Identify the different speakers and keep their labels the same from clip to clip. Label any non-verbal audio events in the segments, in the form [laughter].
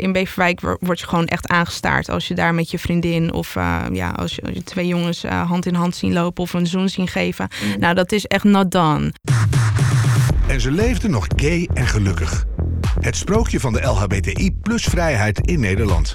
Speaker 1: in Beverwijk wo- word je gewoon echt aangestaard als je daar met je vriendin of eh, ja, als je, als je twee jongens eh, hand in hand zien lopen of een zoen zien geven. Nou, dat is echt not done.
Speaker 2: En ze leefden nog gay en gelukkig. Het sprookje van de LHBTI plus vrijheid in Nederland.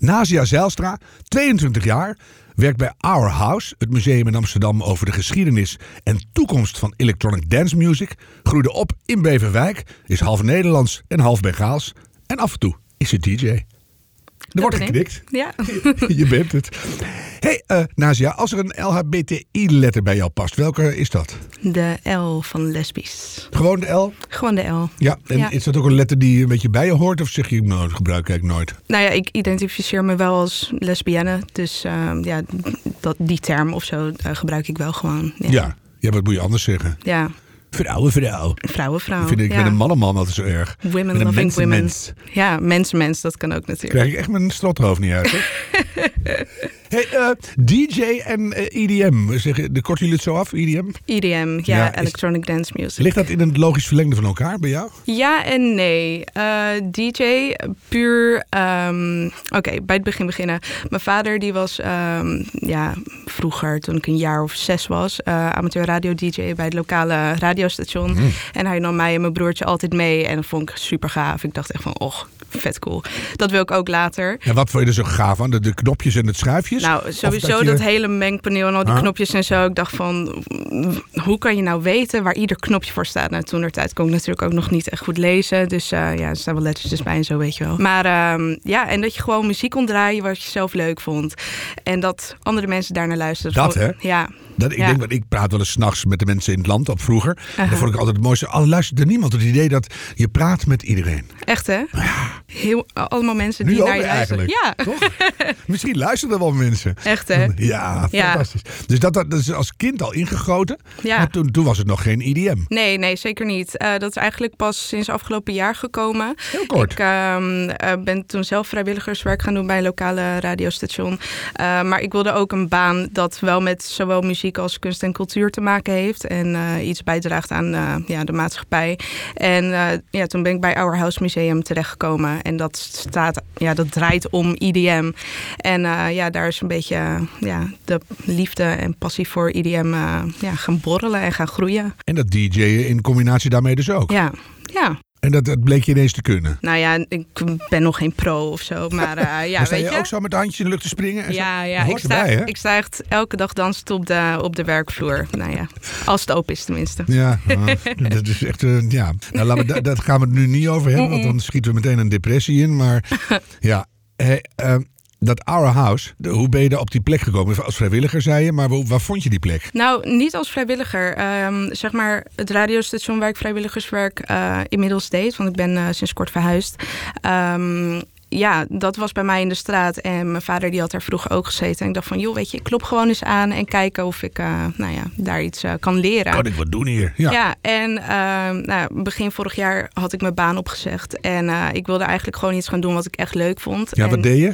Speaker 2: Nazia Zijlstra, 22 jaar, werkt bij Our House, het museum in Amsterdam over de geschiedenis en toekomst van electronic dance music, groeide op in Beverwijk, is half Nederlands en half Bengaals en af en toe is ze DJ. Er wordt geknikt.
Speaker 1: Ja. [laughs]
Speaker 2: Je bent het. hey, eh Nazia, als er een LHBTI-letter bij jou past, welke is dat?
Speaker 1: De L van lesbisch.
Speaker 2: Gewoon de L?
Speaker 1: Gewoon de L.
Speaker 2: Ja, en
Speaker 1: Ja.
Speaker 2: is dat ook een letter die een beetje bij je hoort? Of zeg je, nou, dat gebruik ik nooit?
Speaker 1: Nou ja, ik identificeer me wel als lesbienne. Dus eh, ja, dat, die term of zo gebruik ik wel gewoon. Ja.
Speaker 2: Ja. ja, wat moet je anders zeggen?
Speaker 1: Ja,
Speaker 2: Vrouwen, vrouw.
Speaker 1: vrouwen, vrouw.
Speaker 2: Ik vind ik
Speaker 1: ja.
Speaker 2: ben een mannenman altijd zo erg.
Speaker 1: Women
Speaker 2: Met
Speaker 1: loving women.
Speaker 2: mensenmens.
Speaker 1: Ja, mensenmens, dat kan ook natuurlijk.
Speaker 2: Krijg ik echt mijn strothoofd niet uit. [laughs] hey, eh, DJ en eh, EDM. Zeg, je- de korten jullie het zo af, EDM?
Speaker 1: EDM, ja,
Speaker 2: Ja, is-
Speaker 1: Electronic Dance Music.
Speaker 2: Ligt dat in een logisch verlengde van elkaar bij jou?
Speaker 1: Ja en nee. Eh, DJ, puur... ehm, Oké, bij het begin beginnen. Mijn vader die was ehm, ja, vroeger, toen ik een jaar of zes was... amateur radio-dj bij het lokale radiostation. En hij nam mij en mijn broertje altijd mee. En dat vond ik super gaaf. Ik dacht echt van, och, vet cool. Dat wil ik ook later.
Speaker 2: En wat vond je er zo gaaf aan? De, de knopjes en het schuifjes?
Speaker 1: Nou, sowieso
Speaker 2: je-
Speaker 1: dat, hele mengpaneel en al die knopjes en zo. Ik dacht van, hoe kan je nou weten waar ieder knopje voor staat? Nou, toen tijd kon ik natuurlijk ook nog niet echt goed lezen. Dus eh, ja, er staan wel lettertjes bij en zo, weet je wel. Maar ehm, ja, en dat je gewoon muziek kon draaien wat je zelf leuk vond. En dat andere mensen daarnaar luisterden.
Speaker 2: Dat, hè?
Speaker 1: Ja.
Speaker 2: Dat, ik,
Speaker 1: Ja.
Speaker 2: denk, dat ik praat wel eens s'nachts met de mensen in het land, op vroeger. Dat vond ik altijd het mooiste. Al luisterde niemand het idee dat je praat met iedereen.
Speaker 1: Echt, hè? Heel, allemaal mensen
Speaker 2: Nu
Speaker 1: die naar je luisteren.
Speaker 2: eigenlijk.
Speaker 1: Ja,
Speaker 2: Toch? Misschien luisteren er wel mensen.
Speaker 1: echt, hè?
Speaker 2: Ja,
Speaker 1: Ja.
Speaker 2: fantastisch. Dus dat, dat, dat is als kind al ingegoten.
Speaker 1: Ja.
Speaker 2: Maar toen, toen was het nog geen IDM.
Speaker 1: Nee, nee, zeker niet. Eh, dat is eigenlijk pas sinds afgelopen jaar gekomen.
Speaker 2: Heel kort.
Speaker 1: Ik ehm, eh, ben toen zelf vrijwilligerswerk gaan doen bij een lokale radiostation. Eh, maar ik wilde ook een baan dat wel met zowel muziek als kunst en cultuur te maken heeft. En eh, iets bijdraagt aan eh, ja, de maatschappij. En eh, ja, toen ben ik bij Our House Museum terechtgekomen. En dat, staat, ja, dat draait om IDM. En ja, daar is een beetje ja, de liefde en passie voor IDM ja, gaan borrelen en gaan groeien.
Speaker 2: En dat DJ'en in combinatie daarmee dus ook.
Speaker 1: Ja, ja.
Speaker 2: En dat, dat bleek je ineens te kunnen.
Speaker 1: Nou ja, ik ben nog geen pro of zo, maar eh, [laughs] ja,
Speaker 2: maar sta
Speaker 1: weet
Speaker 2: je
Speaker 1: je.
Speaker 2: ook zo met de handjes in de lucht te springen? En?
Speaker 1: Ja, ja. Ik sta,
Speaker 2: erbij,
Speaker 1: ik sta echt elke dag dansend op de, op de werkvloer. Nou ja, als het open is tenminste.
Speaker 2: Ja, [laughs] nou, dat is echt. eh, ja. Nou, laten we, da- dat gaan we het nu niet over hebben, want dan schieten we meteen een depressie in. Maar [laughs] ja, hey, eh, dat Our House, de- hoe ben je daar op die plek gekomen? Als vrijwilliger zei je, maar waar, vond je die plek?
Speaker 1: Nou, niet als vrijwilliger. Ehm, zeg maar het radiostation waar ik vrijwilligerswerk eh, inmiddels deed. Want ik ben eh, sinds kort verhuisd. Ehm, ja, dat was bij mij in de straat. En mijn vader die had daar vroeger ook gezeten. En ik dacht van, joh, weet je, ik klop gewoon eens aan en kijken of ik eh, nou ja, daar iets eh, kan leren.
Speaker 2: Kan ik wat doen hier? Ja.
Speaker 1: Ja, en ehm, nou, begin vorig jaar had ik mijn baan opgezegd. En eh, ik wilde eigenlijk gewoon iets gaan doen wat ik echt leuk vond.
Speaker 2: Ja,
Speaker 1: en,
Speaker 2: wat deed je?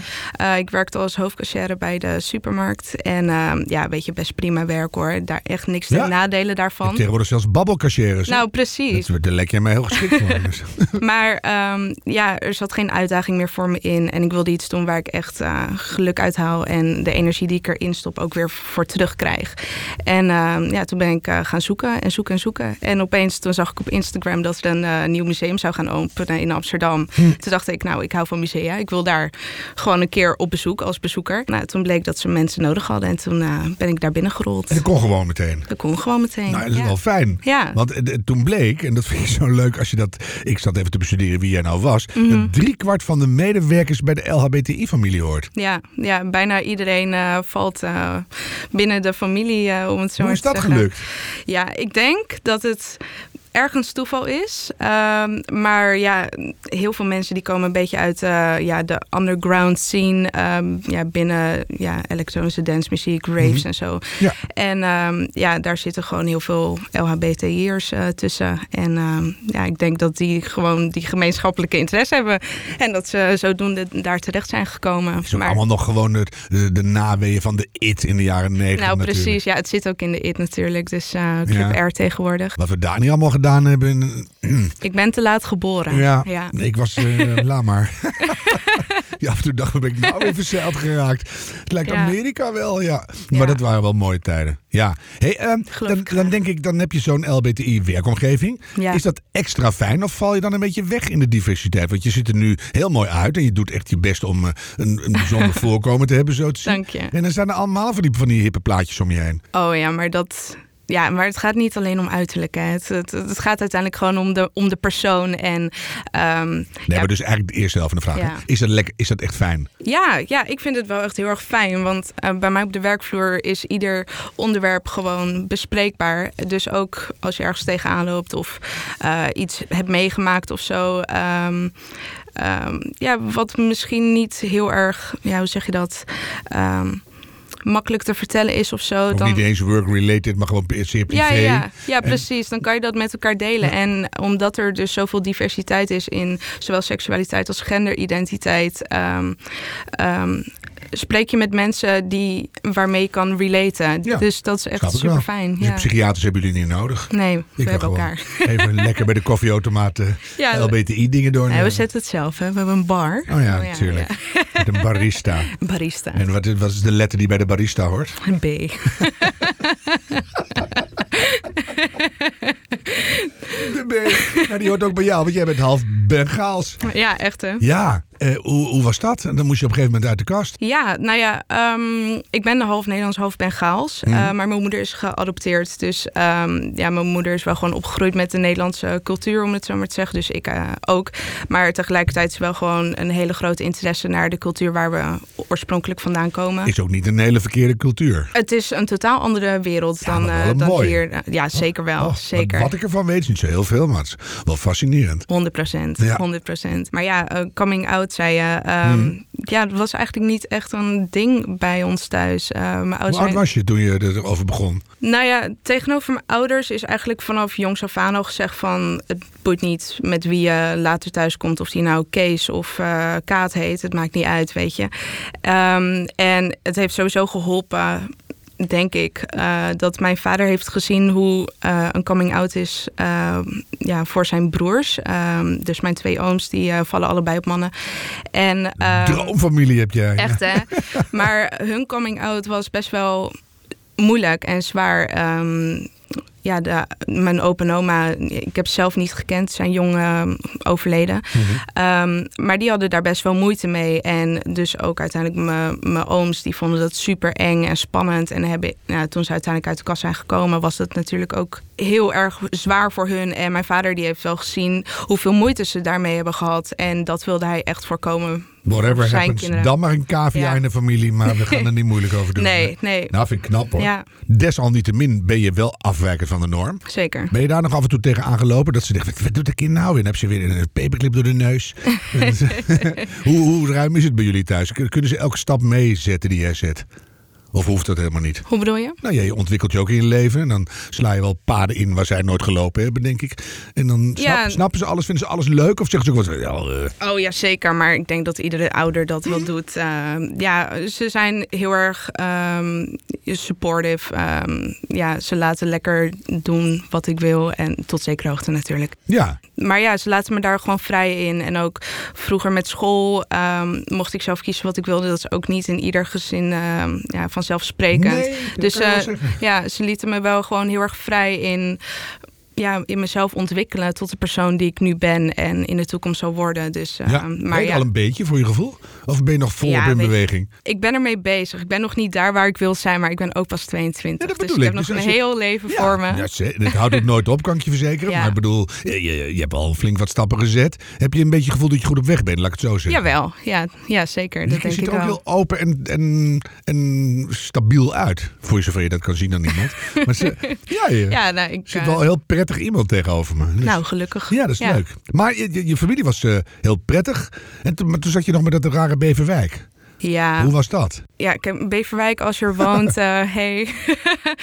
Speaker 1: ik werkte als hoofdcachère bij de supermarkt. En ehm, ja, weet je, best prima werk hoor. Daar echt niks
Speaker 2: Ja.
Speaker 1: ten nadelen daarvan.
Speaker 2: tegenwoordig zelfs babbelcachères. hè?
Speaker 1: Nou, precies.
Speaker 2: Dat- Daar lijk jij mij heel geschikt voor. Dus. [laughs]
Speaker 1: Maar ehm, ja, er zat geen uitdaging meer voor me in. En ik wilde iets doen waar ik echt uh, geluk uithaal. En de energie die ik erin stop ook weer voor terugkrijg. En uh, ja, toen ben ik uh, gaan zoeken en zoeken en zoeken. En opeens toen zag ik op Instagram dat er een nieuw museum zou gaan openen in Amsterdam. Hm. Toen dacht ik, nou, ik hou van musea. Ik wil daar gewoon een keer op bezoek als bezoeker. Nou, toen bleek dat ze mensen nodig hadden. En toen ben ik daar binnen gerold.
Speaker 2: En dat kon gewoon meteen?
Speaker 1: Dat kon gewoon meteen.
Speaker 2: Nou, dat is wel fijn.
Speaker 1: Ja.
Speaker 2: Want toen bleek, en dat vind ik zo leuk als je dat... Ik zat even te bestuderen wie jij nou was. Mm -hmm. Dat driekwart van de medewerkers bij de LHBTI-familie hoort.
Speaker 1: Ja, ja, bijna iedereen uh, valt uh, binnen de familie, uh, om het zo
Speaker 2: Hoe is dat
Speaker 1: zeggen.
Speaker 2: gelukt?
Speaker 1: Ja, ik denk dat het ergens toeval is. Um, maar ja, heel veel mensen die komen een beetje uit uh, ja, de underground scene. Um, ja, binnen ja, elektronische dancemuziek, raves mm -hmm. en zo.
Speaker 2: Ja.
Speaker 1: En um, ja, daar zitten gewoon heel veel LHBTI'ers uh, tussen. En ja, ik denk dat die gewoon die gemeenschappelijke interesse hebben. En dat ze zodoende daar terecht zijn gekomen.
Speaker 2: Het is ook
Speaker 1: maar,
Speaker 2: allemaal nog gewoon de, de, de naweeën van de IT in de jaren negentig
Speaker 1: nou,
Speaker 2: natuurlijk.
Speaker 1: precies. Ja, het zit ook in de IT natuurlijk. Dus uh, Club
Speaker 2: Ja.
Speaker 1: R tegenwoordig.
Speaker 2: Wat we daar niet allemaal gedaan hebben.
Speaker 1: Ik ben te laat geboren.
Speaker 2: Ja,
Speaker 1: ja.
Speaker 2: ik was, uh, [laughs] laat maar. [laughs] ja, af en toe dacht ik, ben ik nou weer verzeild geraakt. Het lijkt
Speaker 1: Ja.
Speaker 2: Amerika wel, ja.
Speaker 1: Ja.
Speaker 2: Maar dat waren wel mooie tijden. Ja. Hey,
Speaker 1: Geloof
Speaker 2: dan, dan denk ik, dan heb je zo'n LBTI-werkomgeving.
Speaker 1: Ja.
Speaker 2: Is dat extra fijn of val je dan een beetje weg in de diversiteit? Want je ziet er nu heel mooi uit en je doet echt je best om eh, een, een bijzonder [laughs] voorkomen te hebben, zo te zien.
Speaker 1: Dank je.
Speaker 2: En dan zijn er allemaal van die, van die hippe plaatjes om je heen.
Speaker 1: Oh ja, maar dat. Ja, maar het gaat niet alleen om uiterlijk. Hè. Het, het, het gaat uiteindelijk gewoon om de, om de persoon. En ehm,
Speaker 2: Nee,
Speaker 1: ja,
Speaker 2: maar dus eigenlijk de eerste helft van de vraag.
Speaker 1: Ja.
Speaker 2: Is, dat lekker, is dat echt fijn?
Speaker 1: ja, ja, ik vind het wel echt heel erg fijn. Want eh, bij mij op de werkvloer is ieder onderwerp gewoon bespreekbaar. Dus ook als je ergens tegenaan loopt of eh, iets hebt meegemaakt of zo. ehm, ehm, ja, wat misschien niet heel erg, ja, hoe zeg je dat? Ehm, makkelijk te vertellen is of zo.
Speaker 2: Of
Speaker 1: dan,
Speaker 2: niet eens work-related, maar gewoon zeer privé.
Speaker 1: Ja, ja, ja,
Speaker 2: En-
Speaker 1: precies. Dan kan je dat met elkaar delen. En omdat er dus zoveel diversiteit is in zowel seksualiteit als genderidentiteit, ehm, ehm, spreek je met mensen die, waarmee je kan relaten.
Speaker 2: Ja,
Speaker 1: dus dat is echt super fijn.
Speaker 2: Dus
Speaker 1: Ja.
Speaker 2: psychiaters hebben jullie niet nodig.
Speaker 1: Nee, we
Speaker 2: Ik
Speaker 1: hebben elkaar. [laughs]
Speaker 2: even lekker bij de koffieautomaat eh, [laughs]
Speaker 1: Ja,
Speaker 2: LBTI-dingen doornemen.
Speaker 1: Nee, we zetten het zelf. Hè. We hebben een bar.
Speaker 2: Oh ja, natuurlijk. [laughs] Met een barista.
Speaker 1: Barista.
Speaker 2: En wat, is- wat is de letter die bij de barista hoort?
Speaker 1: Een B.
Speaker 2: De B. Nou, die hoort ook bij jou, want jij bent half Bengaals.
Speaker 1: Ja, echt hè?
Speaker 2: Ja, eh, hoe, hoe was dat? Dan moest je op een gegeven moment uit de kast.
Speaker 1: Ja, nou ja, ehm, ik ben half Nederlands, half Bengaals. Eh, maar mijn moeder is geadopteerd. Dus ehm, ja, mijn moeder is wel gewoon opgegroeid met de Nederlandse cultuur, om het zo maar te zeggen. Dus ik eh, ook. Maar tegelijkertijd is wel gewoon een hele grote interesse naar de cultuur waar we oorspronkelijk vandaan komen.
Speaker 2: Is ook niet een hele verkeerde cultuur.
Speaker 1: Het is een totaal andere wereld
Speaker 2: Ja,
Speaker 1: dan, dan hier. Ja, zeker wel.
Speaker 2: Oh,
Speaker 1: zeker.
Speaker 2: Wat, ik ervan weet is niet zo heel veel, maar het is wel fascinerend.
Speaker 1: 100 procent,
Speaker 2: Ja.
Speaker 1: 100 procent. Maar ja, coming out zei je. ehm,
Speaker 2: Hmm.
Speaker 1: Ja, dat was eigenlijk niet echt een ding bij ons thuis. Eh, mijn
Speaker 2: Hoe
Speaker 1: ouders
Speaker 2: oud
Speaker 1: zijn-
Speaker 2: was je toen je erover begon?
Speaker 1: Nou ja, tegenover mijn ouders is eigenlijk vanaf jongs af aan al gezegd van... het boeit niet met wie je later thuis komt. Of die nou Kees of eh, Kaat heet. Het maakt niet uit, weet je. Ehm, en het heeft sowieso geholpen, denk ik... eh, dat mijn vader heeft gezien hoe eh, een coming-out is eh, ja, voor zijn broers. Ehm, dus mijn twee ooms, die vallen allebei op mannen. En, ehm,
Speaker 2: Droomfamilie heb jij.
Speaker 1: Echt hè? [laughs] maar hun coming out was best wel moeilijk en zwaar. Ehm, ja, de, mijn opa en oma, ik heb ze zelf niet gekend, zijn jong ehm, overleden.
Speaker 2: Mhm.
Speaker 1: Ehm, maar die hadden daar best wel moeite mee. En dus ook uiteindelijk mijn- ooms, die vonden dat super eng en spannend. En hebben, nou, toen ze uiteindelijk uit de kast zijn gekomen, was dat natuurlijk ook heel erg zwaar voor hun. En mijn vader die heeft wel gezien hoeveel moeite ze daarmee hebben gehad. En dat wilde hij echt voorkomen.
Speaker 2: Whatever
Speaker 1: zijn
Speaker 2: happens,
Speaker 1: kinderen.
Speaker 2: dan maar een cavia
Speaker 1: Ja.
Speaker 2: in de familie, maar we gaan er niet moeilijk over doen. [laughs]
Speaker 1: Nee, nee.
Speaker 2: Nou, vind ik knap hoor.
Speaker 1: Ja.
Speaker 2: Desalniettemin ben je wel afwijkend van de norm.
Speaker 1: Zeker.
Speaker 2: Ben je daar nog af en toe tegen aangelopen dat ze denkt, wat, doet de kind nou? En dan heb ze weer een paperclip door de neus. [laughs] [laughs] hoe, hoe ruim is het bij jullie thuis? Kun- Kunnen ze elke stap meezetten die jij zet? Of hoeft dat helemaal niet?
Speaker 1: Hoe bedoel je?
Speaker 2: Nou je ontwikkelt je ook in je leven. En dan sla je wel paden in waar zij nooit gelopen hebben, denk ik. En dan snap-
Speaker 1: Ja.
Speaker 2: snappen ze alles, vinden ze alles leuk? Of zeggen ze ook wat? Ja, eh,
Speaker 1: Oh ja, zeker. Maar ik denk dat iedere ouder dat wel doet. Ehm, ja, ze zijn heel erg ehm, supportive. Ehm, ja, ze laten lekker doen wat ik wil. En tot zekere hoogte natuurlijk.
Speaker 2: ja.
Speaker 1: Maar ja, ze laten me daar gewoon vrij in. En ook vroeger met school ehm, mocht ik zelf kiezen wat ik wilde. Dat is ook niet in ieder gezin ehm, ja, vanzelfsprekend.
Speaker 2: Nee,
Speaker 1: dus eh, ja, ze lieten me wel gewoon heel erg vrij in, ja, in mezelf ontwikkelen tot de persoon die ik nu ben en in de toekomst zal worden. Dus,
Speaker 2: Ja,
Speaker 1: ehm,
Speaker 2: ben je
Speaker 1: ja,
Speaker 2: al een beetje voor je gevoel? Of ben je nog volop
Speaker 1: Ja,
Speaker 2: in
Speaker 1: je-
Speaker 2: beweging?
Speaker 1: ik ben ermee bezig. Ik ben nog niet daar waar ik wil zijn, maar ik ben ook pas 22.
Speaker 2: Ja, dat
Speaker 1: dus ik heb
Speaker 2: ik.
Speaker 1: nog
Speaker 2: Dus
Speaker 1: een
Speaker 2: je-
Speaker 1: heel leven voor me.
Speaker 2: Ja, het houdt ook nooit op, kan ik je verzekeren. Maar ik bedoel, je, je, je hebt al flink wat stappen gezet. Heb je een beetje het gevoel dat je goed op weg bent, laat ik het zo zeggen?
Speaker 1: Jawel, ja, ja zeker.
Speaker 2: Dus
Speaker 1: Dat
Speaker 2: je
Speaker 1: denk
Speaker 2: ziet er ook
Speaker 1: wel.
Speaker 2: heel open en, en, en stabiel uit. Voor zover je dat kan zien aan iemand. [laughs] maar ze, ja, je
Speaker 1: Ja, nou, ik,
Speaker 2: zit
Speaker 1: eh,
Speaker 2: wel heel prettig iemand tegenover me. Dus-
Speaker 1: nou, gelukkig.
Speaker 2: ja, dat is leuk. Maar je, je, je familie was eh, heel prettig. En toen, maar toen zat je nog met dat rare Beverwijk.
Speaker 1: Ja,
Speaker 2: Hoe was dat?
Speaker 1: ja, ik heb Beverwijk, als je er woont, [laughs] eh, hey.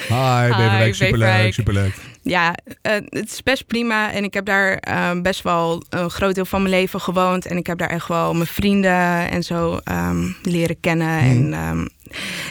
Speaker 2: Hi, Beverwijk, superleuk,
Speaker 1: Beverwijk.
Speaker 2: superleuk.
Speaker 1: Ja, eh, het is best prima. En ik heb daar best wel een groot deel van mijn leven gewoond. En ik heb daar echt wel mijn vrienden en zo ehm, leren kennen. En ehm,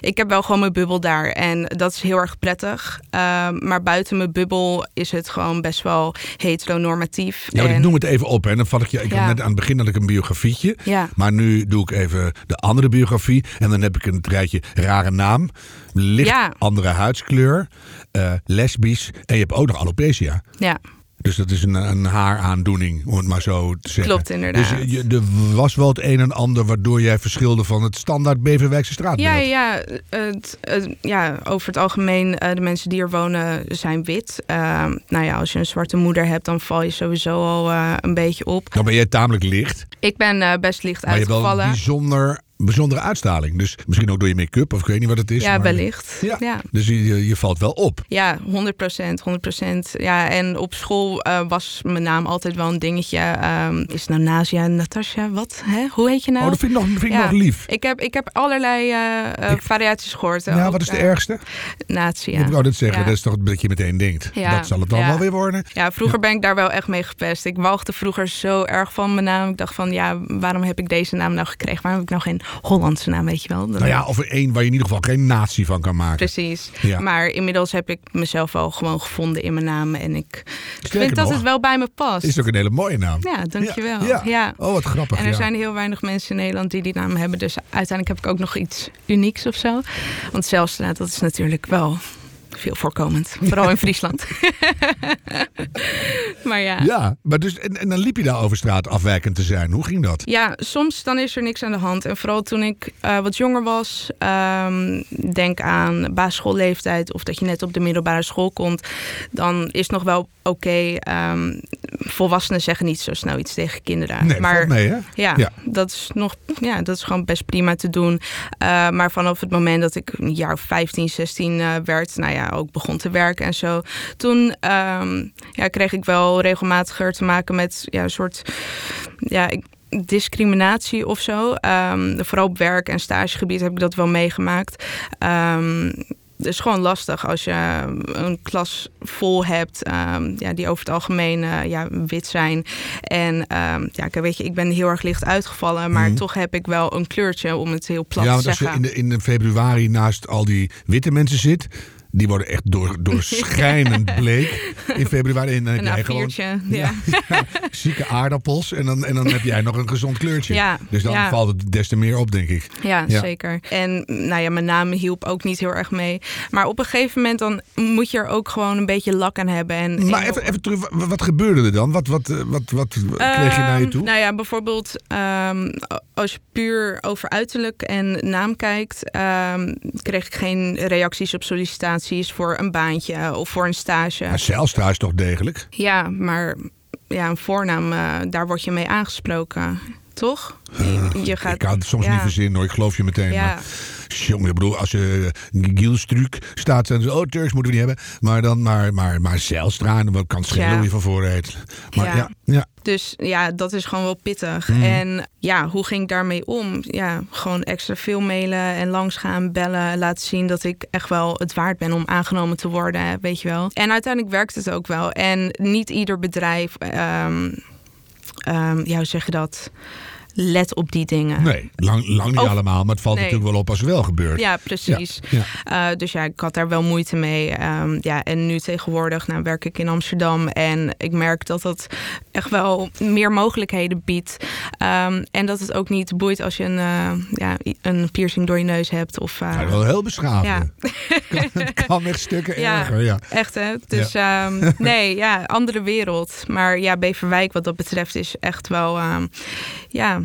Speaker 1: ik heb wel gewoon mijn bubbel daar. En dat is heel erg prettig. Ehm, maar buiten mijn bubbel is het gewoon best wel heteronormatief.
Speaker 2: Ja,
Speaker 1: en,
Speaker 2: ik noem het even op. En dan val ik je. Ik
Speaker 1: Ja.
Speaker 2: had net aan het begin had ik een biografietje.
Speaker 1: Ja.
Speaker 2: Maar nu doe ik even de andere biografie. En dan heb ik een rijtje rare naam. Licht
Speaker 1: Ja.
Speaker 2: andere huidskleur. eh, lesbisch. En je hebt ook nog alopecia.
Speaker 1: ja,
Speaker 2: Dus dat is een, een haaraandoening, om het maar zo te zeggen.
Speaker 1: Klopt, inderdaad.
Speaker 2: Dus je, er was wel het een en ander waardoor jij verschilde van het standaard Beverwijkse straatbeeld.
Speaker 1: Ja, ja, het, het- ja, over het algemeen, eh, de mensen die er wonen zijn wit. Ehm, nou ja, als je een zwarte moeder hebt, dan val je sowieso al eh, een beetje op.
Speaker 2: Dan ben jij tamelijk licht.
Speaker 1: Ik ben best licht
Speaker 2: Maar je wel
Speaker 1: uitgevallen.
Speaker 2: bijzonder, bijzondere uitstraling. Dus misschien ook door je make-up of ik weet niet wat het is.
Speaker 1: Ja,
Speaker 2: maar-
Speaker 1: wellicht.
Speaker 2: Ja.
Speaker 1: Ja.
Speaker 2: Dus je, je, valt wel op.
Speaker 1: Ja, 100 procent, 100 procent. Ja, en op school eh, was mijn naam altijd wel een dingetje. Ehm, is nou Nasia, Natasja, wat? Hè? Hoe heet je nou?
Speaker 2: Oh, dat vind ik nog, vind ik
Speaker 1: Ja.
Speaker 2: nog lief.
Speaker 1: Ik heb, ik heb allerlei
Speaker 2: Ik-
Speaker 1: variaties gehoord.
Speaker 2: Ja,
Speaker 1: ook,
Speaker 2: wat is de ergste?
Speaker 1: Natia.
Speaker 2: Ik wou dit zeggen,
Speaker 1: Ja.
Speaker 2: dat is toch dat je meteen denkt.
Speaker 1: Ja.
Speaker 2: Dat zal het dan wel weer worden.
Speaker 1: Ja, vroeger ben ik daar wel echt mee gepest. Ik walgde vroeger zo erg van mijn naam. Ik dacht van, ja, waarom heb ik deze naam nou gekregen? Waarom heb ik nou geen Hollandse naam, weet je wel?
Speaker 2: Nou ja, of één waar je in ieder geval geen natie van kan maken.
Speaker 1: Precies.
Speaker 2: Ja.
Speaker 1: Maar inmiddels heb ik mezelf wel gewoon gevonden in mijn naam. En ik
Speaker 2: Sterker
Speaker 1: vind dat het wel bij me past.
Speaker 2: Is ook een hele mooie naam.
Speaker 1: Ja, dankjewel.
Speaker 2: Ja.
Speaker 1: Ja.
Speaker 2: Oh, wat grappig.
Speaker 1: En er zijn heel weinig mensen in Nederland die die naam hebben. Dus uiteindelijk heb ik ook nog iets unieks of zo. Want Zelfstraat, dat is natuurlijk wel veel voorkomend. Vooral in [laughs] Friesland. [laughs] maar ja.
Speaker 2: Ja, maar dus, en, en dan liep je daar over straat afwijkend te zijn. Hoe ging dat?
Speaker 1: Ja, soms dan is er niks aan de hand. En vooral toen ik eh, wat jonger was, ehm, denk aan basisschoolleeftijd of dat je net op de middelbare school komt, dan is nog wel oké. ehm, volwassenen zeggen niet zo snel iets tegen kinderen.
Speaker 2: Nee,
Speaker 1: maar
Speaker 2: mee hè?
Speaker 1: ja,
Speaker 2: Ja.
Speaker 1: Dat is nog, ja, dat is gewoon best prima te doen. Eh, maar vanaf het moment dat ik een jaar of 15, 16 eh, werd, nou ja, ook begon te werken en zo, toen ehm, ja, kreeg ik wel regelmatiger te maken met ja, een soort ja, ik, discriminatie of zo. Ehm, vooral op werk en stagegebied heb ik dat wel meegemaakt. Ehm, het is gewoon lastig als je een klas vol hebt, ja, die over het algemeen eh, ja, wit zijn. En ehm, ja, weet je, ik ben heel erg licht uitgevallen, maar
Speaker 2: Mhm.
Speaker 1: toch heb ik wel een kleurtje om het heel plat
Speaker 2: ja,
Speaker 1: te
Speaker 2: want als je
Speaker 1: zeggen.
Speaker 2: in, de, in de februari naast al die witte mensen zit... Die worden echt door, doorschijnend [laughs] bleek in februari. En dan heb
Speaker 1: Een
Speaker 2: jij gewoon
Speaker 1: A4'tje, [laughs] ja.
Speaker 2: zieke aardappels. En dan, en dan heb jij nog een gezond kleurtje. Dus dan valt het des te meer op, denk ik.
Speaker 1: Ja, zeker. En nou ja, mijn naam hielp ook niet heel erg mee. Maar op een gegeven moment dan moet je er ook gewoon een beetje lak aan hebben. En,
Speaker 2: Maar
Speaker 1: en-
Speaker 2: even, even terug, wat, wat gebeurde er dan? Wat, wat, eh, wat, wat kreeg je naar je
Speaker 1: Ehm,
Speaker 2: toe?
Speaker 1: Nou ja, bijvoorbeeld ehm, als je puur over uiterlijk en naam kijkt, ehm, kreeg ik geen reacties op sollicitaties voor een baantje of voor een stage.
Speaker 2: Maar Zijlstra is toch degelijk?
Speaker 1: Ja, maar ja, een voornaam, eh, daar word je mee aangesproken. Toch? Je, je gaat,
Speaker 2: ik kan het soms
Speaker 1: ja.
Speaker 2: niet verzinnen hoor, ik geloof je meteen.
Speaker 1: Ja.
Speaker 2: Maar, jongen, ik bedoel, als je uh, staat, dan oh, Turks moeten we niet hebben. Maar dan maar, maar, maar Zijlstra, en dan kan het schelen
Speaker 1: Ja.
Speaker 2: van heet. Maar ja,
Speaker 1: Ja.
Speaker 2: ja.
Speaker 1: Dus ja, dat is gewoon wel pittig.
Speaker 2: Mhm.
Speaker 1: En ja, hoe ging ik daarmee om? Ja, gewoon extra veel mailen en langs gaan, bellen, laten zien dat ik echt wel het waard ben om aangenomen te worden, weet je wel. En uiteindelijk werkt het ook wel. En niet ieder bedrijf, ehm, ehm, ja, hoe zeg je dat? Let op die dingen.
Speaker 2: Nee, lang, lang niet
Speaker 1: Of-
Speaker 2: allemaal. Maar het valt
Speaker 1: Nee.
Speaker 2: natuurlijk wel op als het wel gebeurt.
Speaker 1: Ja, precies.
Speaker 2: Ja,
Speaker 1: Eh, dus ja, ik had daar wel moeite mee. Ehm, ja, en nu tegenwoordig nou, werk ik in Amsterdam. En ik merk dat dat echt wel meer mogelijkheden biedt. Ehm, en dat het ook niet boeit als je een, eh, ja, een piercing door je neus hebt. Of, eh,
Speaker 2: Ja, wel heel beschaafd.
Speaker 1: Ja. [laughs]
Speaker 2: Kan, het kan echt stukken
Speaker 1: Ja.
Speaker 2: erger. Ja.
Speaker 1: Echt hè? Dus ehm, [laughs] nee, ja, andere wereld. Maar ja, Beverwijk wat dat betreft is echt wel ja,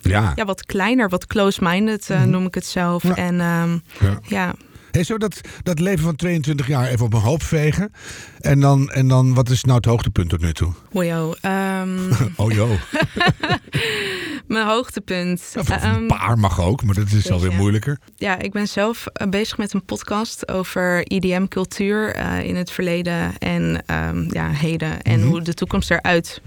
Speaker 2: Ja.
Speaker 1: ja, wat kleiner, wat close-minded eh, noem ik het zelf.
Speaker 2: Ja.
Speaker 1: En ehm,
Speaker 2: Ja.
Speaker 1: ja,
Speaker 2: Hey, zo dat, dat leven van 22 jaar even op een hoop vegen. En dan, en dan wat is nou het hoogtepunt tot nu toe?
Speaker 1: Wojo. ehm, [laughs]
Speaker 2: Oh joh. [laughs]
Speaker 1: mijn hoogtepunt.
Speaker 2: Of, of
Speaker 1: Ehm,
Speaker 2: een paar mag ook, maar dat is alweer moeilijker.
Speaker 1: Ja, ik ben zelf eh, bezig met een podcast over IDM-cultuur eh, in het verleden en ehm, ja, heden. En
Speaker 2: Mhm.
Speaker 1: hoe de toekomst eruit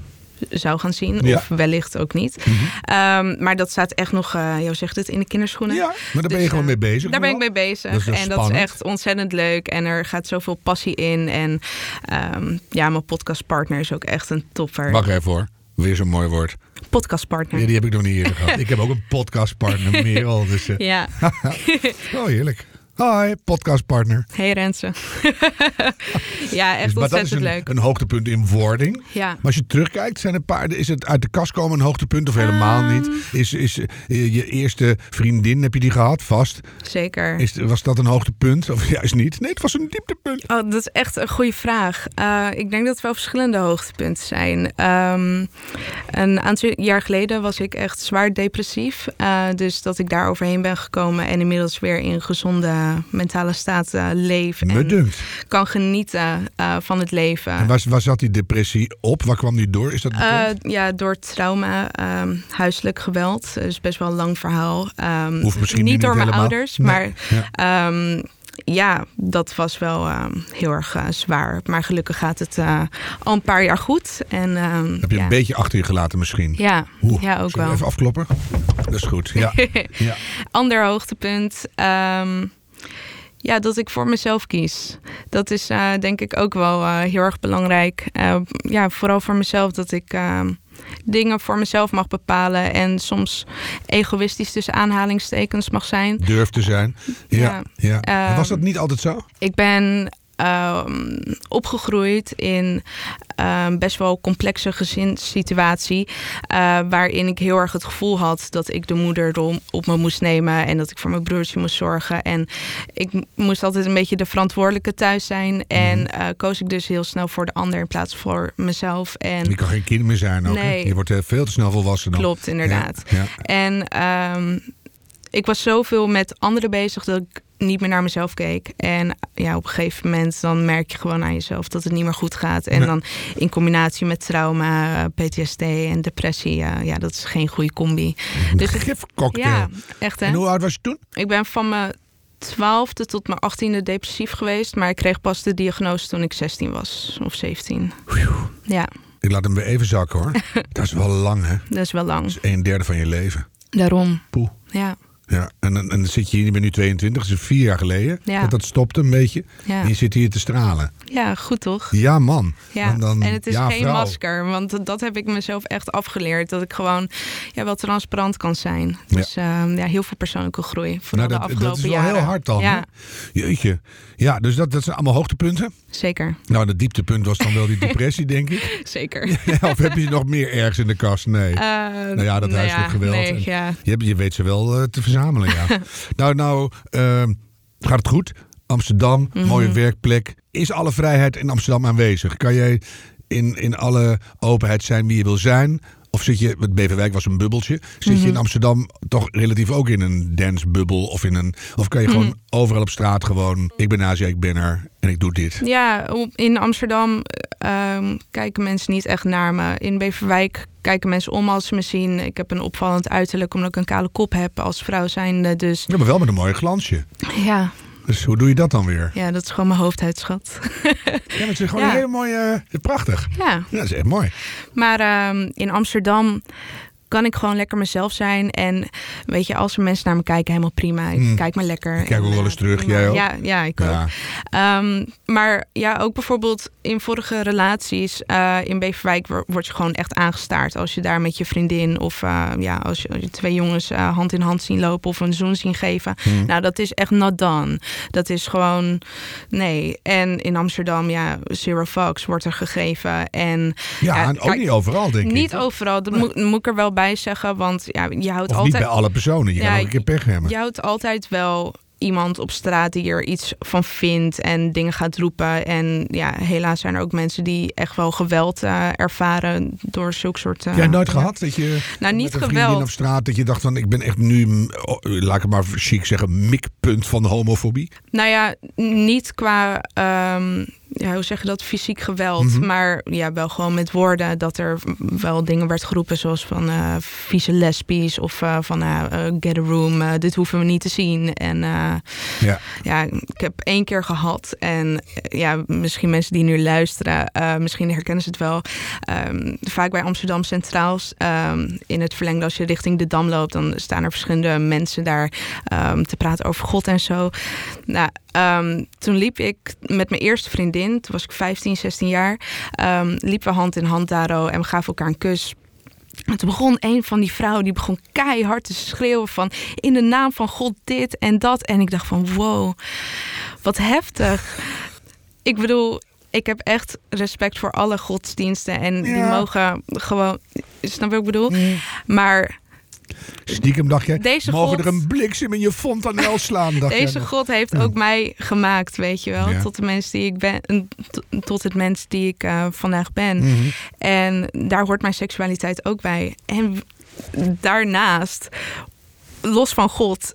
Speaker 1: zou gaan zien.
Speaker 2: Ja.
Speaker 1: Of wellicht ook niet. Ehm, maar dat staat echt nog, eh jou zegt het, in de kinderschoenen.
Speaker 2: Ja, maar daar ben je
Speaker 1: Dus,
Speaker 2: gewoon
Speaker 1: eh,
Speaker 2: mee bezig.
Speaker 1: Daar ben ik mee bezig.
Speaker 2: Dat wel
Speaker 1: en dat is echt ontzettend leuk. En er gaat zoveel passie in. En ehm, ja, mijn podcastpartner is ook echt een topper.
Speaker 2: Wacht even hoor. Weer zo'n mooi woord.
Speaker 1: Podcastpartner.
Speaker 2: Ja, die heb ik nog niet eerder gehad. Ik heb ook een podcastpartner, [laughs] Merel. Dus, eh,
Speaker 1: Ja, [laughs]
Speaker 2: oh, heerlijk. Hi, podcastpartner.
Speaker 1: hey Renze. [laughs] ja, echt
Speaker 2: Dus, maar dat is
Speaker 1: ontzettend
Speaker 2: een,
Speaker 1: leuk.
Speaker 2: een hoogtepunt in wording.
Speaker 1: Ja.
Speaker 2: Maar als je terugkijkt, zijn er paar, is het uit de kast komen een hoogtepunt of helemaal
Speaker 1: Ehm.
Speaker 2: niet? Is, is eh, je eerste vriendin, heb je die gehad, vast?
Speaker 1: Zeker.
Speaker 2: Is, was dat een hoogtepunt of [laughs] juist niet? Nee, het was een dieptepunt.
Speaker 1: Oh, dat is echt een goede vraag. Eh, ik denk dat er wel verschillende hoogtepunten zijn. Ehm, een aantal jaar geleden was ik echt zwaar depressief. Eh, dus dat ik daar overheen ben gekomen en inmiddels weer in gezonde mentale staat eh, leef.
Speaker 2: Me
Speaker 1: en
Speaker 2: dunkt.
Speaker 1: kan genieten eh, van het leven.
Speaker 2: En waar, waar zat die depressie op? Waar kwam die door? Is dat
Speaker 1: Eh, ja, door trauma, ehm, huiselijk geweld. Dus best wel een lang verhaal. Ehm,
Speaker 2: Hoeft misschien
Speaker 1: niet door mijn ouders,
Speaker 2: Nee.
Speaker 1: maar
Speaker 2: Ja.
Speaker 1: Ehm, ja, dat was wel heel erg eh, zwaar. Maar gelukkig gaat het eh, al een paar jaar goed. En,
Speaker 2: heb je
Speaker 1: ja.
Speaker 2: een beetje achter je gelaten misschien?
Speaker 1: Ja,
Speaker 2: Oeh,
Speaker 1: ja ook wel.
Speaker 2: Even afkloppen? Dat is goed, ja. [laughs] ja.
Speaker 1: Ander hoogtepunt. Ja, dat ik voor mezelf kies. Dat is eh, denk ik ook wel eh, heel erg belangrijk. Eh, ja, vooral voor mezelf dat ik ehm, dingen voor mezelf mag bepalen. En soms egoïstisch tussen aanhalingstekens mag zijn.
Speaker 2: Durf te zijn. Ja, ja.
Speaker 1: Ja.
Speaker 2: En was
Speaker 1: Ehm,
Speaker 2: dat niet altijd zo?
Speaker 1: Ik ben ehm, opgegroeid in ehm, best wel complexe gezinssituatie. eh, waarin ik heel erg het gevoel had dat ik de moederrol op me moest nemen. En dat ik voor mijn broertje moest zorgen. En ik moest altijd een beetje de verantwoordelijke thuis zijn. En
Speaker 2: Mhm.
Speaker 1: eh, koos ik dus heel snel voor de ander in plaats voor mezelf. En
Speaker 2: Je kan geen kind meer zijn ook. hè?
Speaker 1: Nee.
Speaker 2: Je wordt eh, veel te snel volwassen dan.
Speaker 1: klopt, inderdaad.
Speaker 2: Ja, ja.
Speaker 1: En ehm, ik was zoveel met anderen bezig dat ik niet meer naar mezelf keek. En ja, op een gegeven moment dan merk je gewoon aan jezelf dat het niet meer goed gaat. En dan in combinatie met trauma, eh, PTSD en depressie, ja, ja dat is geen goede combi. Dus
Speaker 2: Een
Speaker 1: het-
Speaker 2: gifcocktail.
Speaker 1: ja, echt hè.
Speaker 2: En hoe oud was je toen?
Speaker 1: Ik ben van mijn twaalfde tot mijn achttiende depressief geweest. Maar ik kreeg pas de diagnose toen ik 16 was of 17. Ja,
Speaker 2: Ik laat hem weer even zakken hoor. [laughs] dat is wel lang hè.
Speaker 1: dat is wel lang.
Speaker 2: Dat is een derde van je leven.
Speaker 1: Daarom.
Speaker 2: Poeh.
Speaker 1: Ja,
Speaker 2: Ja, en, dan- en dan zit je hier, je bent nu 22, dat is vier jaar geleden.
Speaker 1: Ja.
Speaker 2: Dat, dat stopte een beetje.
Speaker 1: ja.
Speaker 2: En je zit hier te stralen.
Speaker 1: ja goed toch?
Speaker 2: Ja, man.
Speaker 1: Ja,
Speaker 2: Dan- dan-
Speaker 1: en het is
Speaker 2: ja,
Speaker 1: geen
Speaker 2: vrouw.
Speaker 1: masker, want dat heb ik mezelf echt afgeleerd. Dat ik gewoon ja, wel transparant kan zijn. Dus ehm, ja, heel veel persoonlijke groei. Vooral
Speaker 2: Nou,
Speaker 1: de
Speaker 2: dat,
Speaker 1: afgelopen
Speaker 2: dat is wel
Speaker 1: jaren.
Speaker 2: heel hard dan.
Speaker 1: Ja,
Speaker 2: Hè? Jeetje. Ja, dus dat, dat zijn allemaal hoogtepunten.
Speaker 1: zeker.
Speaker 2: Nou, het dieptepunt was dan wel die depressie, denk ik. [laughs]
Speaker 1: Zeker. [laughs]
Speaker 2: of heb je nog meer ergens in de kast? Nee.
Speaker 1: nou
Speaker 2: ja, dat huiselijk geweld
Speaker 1: Nee,
Speaker 2: en-. Je, je weet ze wel eh, te verzamelen, ja. [laughs] nou, nou, ehm, gaat het goed? Amsterdam,
Speaker 1: Mhm.
Speaker 2: mooie werkplek. Is alle vrijheid in Amsterdam aanwezig? Kan jij in, in alle openheid zijn wie je wil zijn? Of zit je, het Beverwijk was een bubbeltje. Zit
Speaker 1: Mhm.
Speaker 2: je in Amsterdam toch relatief ook in een dancebubbel? Of, in een, of kan je gewoon
Speaker 1: Mhm.
Speaker 2: overal op straat gewoon... Ik ben Azië, ik ben er en ik doe dit.
Speaker 1: Ja, in Amsterdam ehm, kijken mensen niet echt naar me. In Beverwijk kijken mensen om als ze me zien. Ik heb een opvallend uiterlijk omdat ik een kale kop heb als vrouw zijnde. Dus
Speaker 2: Ja, maar wel met een mooi glansje.
Speaker 1: ja,
Speaker 2: Dus hoe doe je dat dan weer?
Speaker 1: ja dat is gewoon mijn hoofdhuidschat.
Speaker 2: Ja, maar het is gewoon [laughs]
Speaker 1: Ja.
Speaker 2: een hele mooie... eh, prachtig.
Speaker 1: ja.
Speaker 2: Ja, dat is echt mooi.
Speaker 1: Maar ehm, in Amsterdam kan ik gewoon lekker mezelf zijn. En weet je, als er mensen naar me kijken, helemaal prima. Ik
Speaker 2: Hmm.
Speaker 1: kijk maar lekker.
Speaker 2: Ik kijk ook wel eens
Speaker 1: eh,
Speaker 2: terug,
Speaker 1: prima.
Speaker 2: jij ook?
Speaker 1: Ja, ja ik ook. Ehm, maar ja, ook bijvoorbeeld in vorige relaties eh, in Beverwijk wo- word je gewoon echt aangestaard. Als je daar met je vriendin of eh, ja, als je, als je twee jongens hand in hand zien lopen of een zoen zien geven.
Speaker 2: Hmm.
Speaker 1: Nou, dat is echt not done. Dat is gewoon nee. En in Amsterdam, ja, zero fucks wordt er gegeven. En
Speaker 2: Ja, en ook
Speaker 1: kijk,
Speaker 2: niet overal, denk ik.
Speaker 1: niet overal. Dat moet, moet ik er wel bij zeggen, want ja, je houdt
Speaker 2: Of
Speaker 1: altijd.
Speaker 2: niet bij alle personen. Je
Speaker 1: Ja,
Speaker 2: kan ook een keer pech hebben.
Speaker 1: Je houdt altijd wel iemand op straat die er iets van vindt en dingen gaat roepen. En ja, helaas zijn er ook mensen die echt wel geweld eh, ervaren door zulke soort. eh,
Speaker 2: Jij nooit
Speaker 1: ja.
Speaker 2: gehad dat je
Speaker 1: Nou, niet geweld.
Speaker 2: op straat dat je dacht van ik ben echt nu, mm, oh, laat ik het maar chic zeggen, mikpunt van de homofobie.
Speaker 1: Nou ja, niet qua, ehm, ja, hoe zeg je dat, fysiek geweld.
Speaker 2: Mhm.
Speaker 1: Maar ja, wel gewoon met woorden dat er wel dingen werd geroepen. Zoals van eh vieze lesbisch of eh, van eh, get a room, dit hoeven we niet te zien. En
Speaker 2: Ja.
Speaker 1: ja, ik heb één keer gehad. En ja, misschien mensen die nu luisteren, misschien herkennen ze het wel. Ehm, vaak bij Amsterdam Centraal, ehm, in het verlengde als je richting de Dam loopt, dan staan er verschillende mensen daar ehm, te praten over God en zo. Nou, toen liep ik met mijn eerste vriendin, toen was ik 15, 16 jaar, ehm, liepen we hand in hand daar oh, en we gaven elkaar een kus. En toen begon een van die vrouwen, die begon keihard te schreeuwen van... in de naam van God dit en dat. En ik dacht van wow, wat heftig. [laughs] Ik bedoel, ik heb echt respect voor alle godsdiensten. En die mogen gewoon... Snap je wat ik bedoel? Maar
Speaker 2: Stiekem dacht je,
Speaker 1: Deze
Speaker 2: mogen
Speaker 1: God-
Speaker 2: er een bliksem in je fontanel slaan? Dacht
Speaker 1: deze. God heeft ook mij gemaakt, weet je wel.
Speaker 2: Ja.
Speaker 1: Tot de mens die ik ben. Tot het mens die ik eh, vandaag ben.
Speaker 2: Mhm.
Speaker 1: En daar hoort mijn seksualiteit ook bij. En daarnaast, los van God.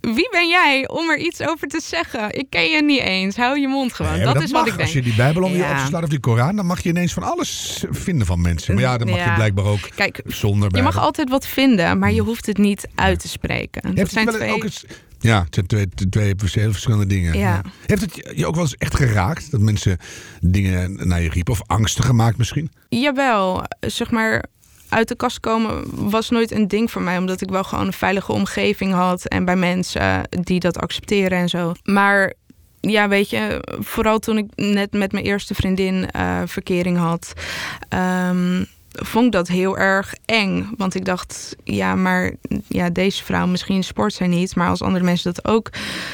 Speaker 1: Wie ben jij om er iets over te zeggen? Ik ken je niet eens. Hou je mond gewoon.
Speaker 2: Nee,
Speaker 1: dat, is wat ik denk.
Speaker 2: Als je die Bijbel om je
Speaker 1: Ja.
Speaker 2: slaat of die Koran, dan mag je ineens van alles vinden van mensen. Maar ja, dan mag je blijkbaar ook
Speaker 1: Kijk,
Speaker 2: zonder
Speaker 1: je mag altijd wat vinden, maar je hoeft het niet uit te spreken. Dat
Speaker 2: Heeft
Speaker 1: zijn twee.
Speaker 2: ook eens, ja, het zijn twee, twee heel verschillende dingen.
Speaker 1: Ja.
Speaker 2: Heeft het je ook wel eens echt geraakt? Dat mensen dingen naar je riepen? Of angstig gemaakt misschien?
Speaker 1: Jawel, zeg maar. Uit de kast komen was nooit een ding voor mij, omdat ik wel gewoon een veilige omgeving had en bij mensen die dat accepteren en zo. Maar ja, weet je, vooral toen ik net met mijn eerste vriendin eh, verkering had, ehm, vond ik dat heel erg eng. Want ik dacht, ja, maar ja, deze vrouw, misschien sport zij niet, maar als andere mensen dat ook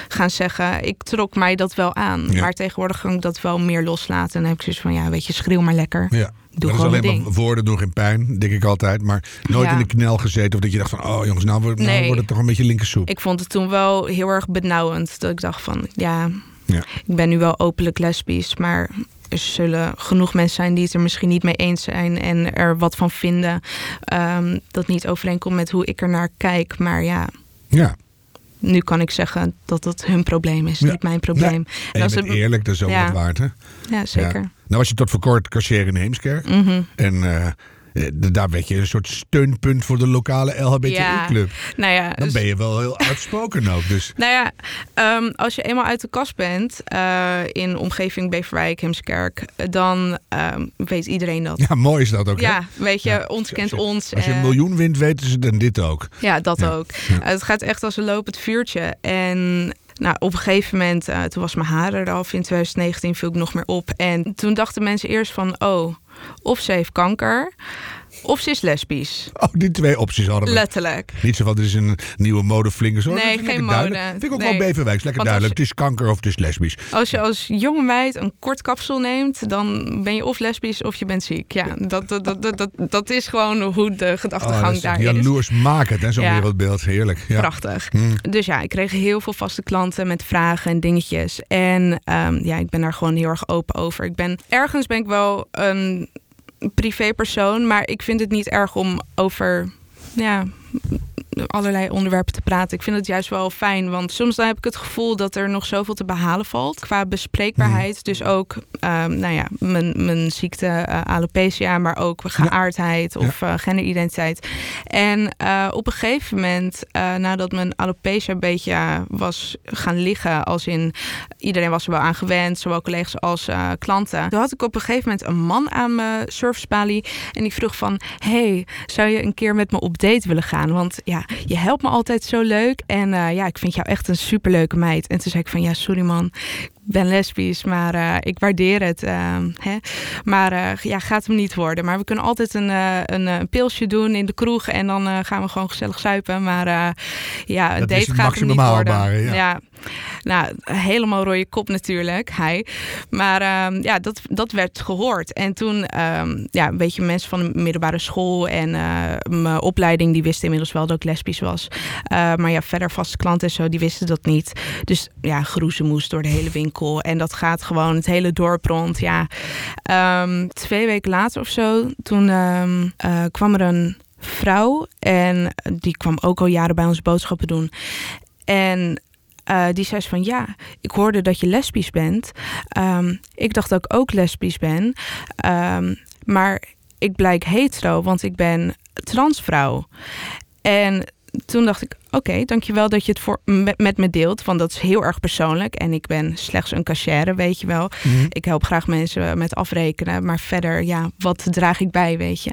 Speaker 1: gaan zeggen, ik trok mij dat wel aan.
Speaker 2: Ja.
Speaker 1: Maar tegenwoordig kan ik dat wel meer loslaten. En dan heb ik zoiets van, ja, weet je, schreeuw maar lekker.
Speaker 2: Ja.
Speaker 1: Doe
Speaker 2: dat is
Speaker 1: gewoon
Speaker 2: alleen
Speaker 1: een
Speaker 2: maar
Speaker 1: ding.
Speaker 2: woorden doen geen pijn, denk ik altijd. Maar nooit
Speaker 1: Ja.
Speaker 2: in de knel gezeten. Of dat je dacht van, oh jongens, nou, wordt- nou
Speaker 1: Nee.
Speaker 2: wordt het toch een beetje linkersoep.
Speaker 1: Ik vond het toen wel heel erg benauwend. Dat ik dacht van, ja,
Speaker 2: Ja.
Speaker 1: ik ben nu wel openlijk lesbisch, maar er zullen genoeg mensen zijn die het er misschien niet mee eens zijn en er wat van vinden. ehm, dat niet overeenkomt met hoe ik er naar kijk. Maar ja,
Speaker 2: Ja.
Speaker 1: nu kan ik zeggen dat het hun probleem is,
Speaker 2: Ja.
Speaker 1: niet mijn probleem.
Speaker 2: En
Speaker 1: als het-
Speaker 2: eerlijk, dat is ook
Speaker 1: Ja.
Speaker 2: wat waard, hè?
Speaker 1: Ja, zeker.
Speaker 2: Nou was je tot voor kort kassier in Heemskerk.
Speaker 1: Mhm.
Speaker 2: En eh, daar werd je een soort steunpunt voor de lokale LHBTI-club.
Speaker 1: Nou ja,
Speaker 2: Dan
Speaker 1: dus-
Speaker 2: ben je wel heel uitspoken ook. Dus [laughs]
Speaker 1: Nou ja, ehm, als je eenmaal uit de kast bent eh, in omgeving Beverwijk, Heemskerk, dan ehm, weet iedereen dat.
Speaker 2: ja, mooi is dat ook. hè?
Speaker 1: Ja, weet je,
Speaker 2: Ja.
Speaker 1: ons kent
Speaker 2: Als je-
Speaker 1: ons.
Speaker 2: Als je een
Speaker 1: eh,
Speaker 2: miljoen wint, weten ze dan dit ook.
Speaker 1: Ja, dat ook. Eh, het gaat echt als een lopend vuurtje. En nou, op een gegeven moment, eh, toen was mijn haar eraf. In 2019 viel ik nog meer op. En toen dachten mensen eerst van, oh, of ze heeft kanker, of ze is lesbisch.
Speaker 2: Oh, die twee opties hadden we.
Speaker 1: Letterlijk.
Speaker 2: Niet zo van, dit is een nieuwe modeflinger. Zo,
Speaker 1: Nee, geen
Speaker 2: duidelijk.
Speaker 1: mode.
Speaker 2: Vind ik ook
Speaker 1: Nee.
Speaker 2: wel Beverwijks. Lekker
Speaker 1: Want
Speaker 2: duidelijk. Het is kanker of het is lesbisch.
Speaker 1: Als je als jonge meid een kort kapsel neemt, dan ben je of lesbisch of je bent ziek. Ja, dat, dat, dat, dat, dat, dat is gewoon hoe de
Speaker 2: Oh,
Speaker 1: gedachtegang
Speaker 2: dat is
Speaker 1: daar is.
Speaker 2: jaloersmakend, hè, zo'n
Speaker 1: Ja.
Speaker 2: wereldbeeld. Heerlijk. Ja.
Speaker 1: Prachtig.
Speaker 2: Hmm.
Speaker 1: Dus ja, ik kreeg heel veel vaste klanten met vragen en dingetjes. En ehm, ja, ik ben daar gewoon heel erg open over. Ik ben, ergens ben ik wel een privépersoon, maar ik vind het niet erg om over ja, allerlei onderwerpen te praten. Ik vind het juist wel fijn, want soms dan heb ik het gevoel dat er nog zoveel te behalen valt qua bespreekbaarheid. Mhm. Dus ook, um, nou ja, mijn, mijn ziekte uh, alopecia, maar ook geaardheid of uh, genderidentiteit. En uh, op een gegeven moment, nadat mijn alopecia een beetje was gaan liggen, als in iedereen was er wel aan gewend, zowel collega's als klanten. Toen had ik op een gegeven moment een man aan mijn servicebalie en die vroeg van, hey, zou je een keer met me op date willen gaan? Want ja, je helpt me altijd zo leuk. En uh, ja, ik vind jou echt een superleuke meid. En toen zei ik van ja, sorry man, ben lesbisch, maar uh, ik waardeer het. Uh, hè? Maar uh, ja, gaat hem niet worden. Maar we kunnen altijd een, een, een, pilsje doen in de kroeg en dan gaan we gewoon gezellig zuipen. Maar ja, een date gaat hem niet worden.
Speaker 2: Ja.
Speaker 1: ja. Nou, helemaal rode kop natuurlijk, hij. Maar uh, ja, dat, dat werd gehoord. En toen, uh, ja, een beetje mensen van de middelbare school en uh, mijn opleiding, die wisten inmiddels wel dat ik lesbisch was. Uh, maar ja, verder vaste klanten en zo, die wisten dat niet. Dus ja, moest door de hele winkel. En dat gaat gewoon het hele dorp rond. Ja, um, twee weken later of zo, toen um, kwam er een vrouw en die kwam ook al jaren bij ons boodschappen doen. En uh, die zei van ja, ik hoorde dat je lesbisch bent. Um, ik dacht dat ik ook lesbisch ben. Um, maar ik blijk hetero, want ik ben transvrouw. En toen dacht ik, oké, okay, dankjewel dat je het voor, met, met, me deelt. Want dat is heel erg persoonlijk. En ik ben slechts een cashier, weet je wel. Mhm. Ik help graag mensen met afrekenen. Maar verder, ja, wat draag ik bij, weet je.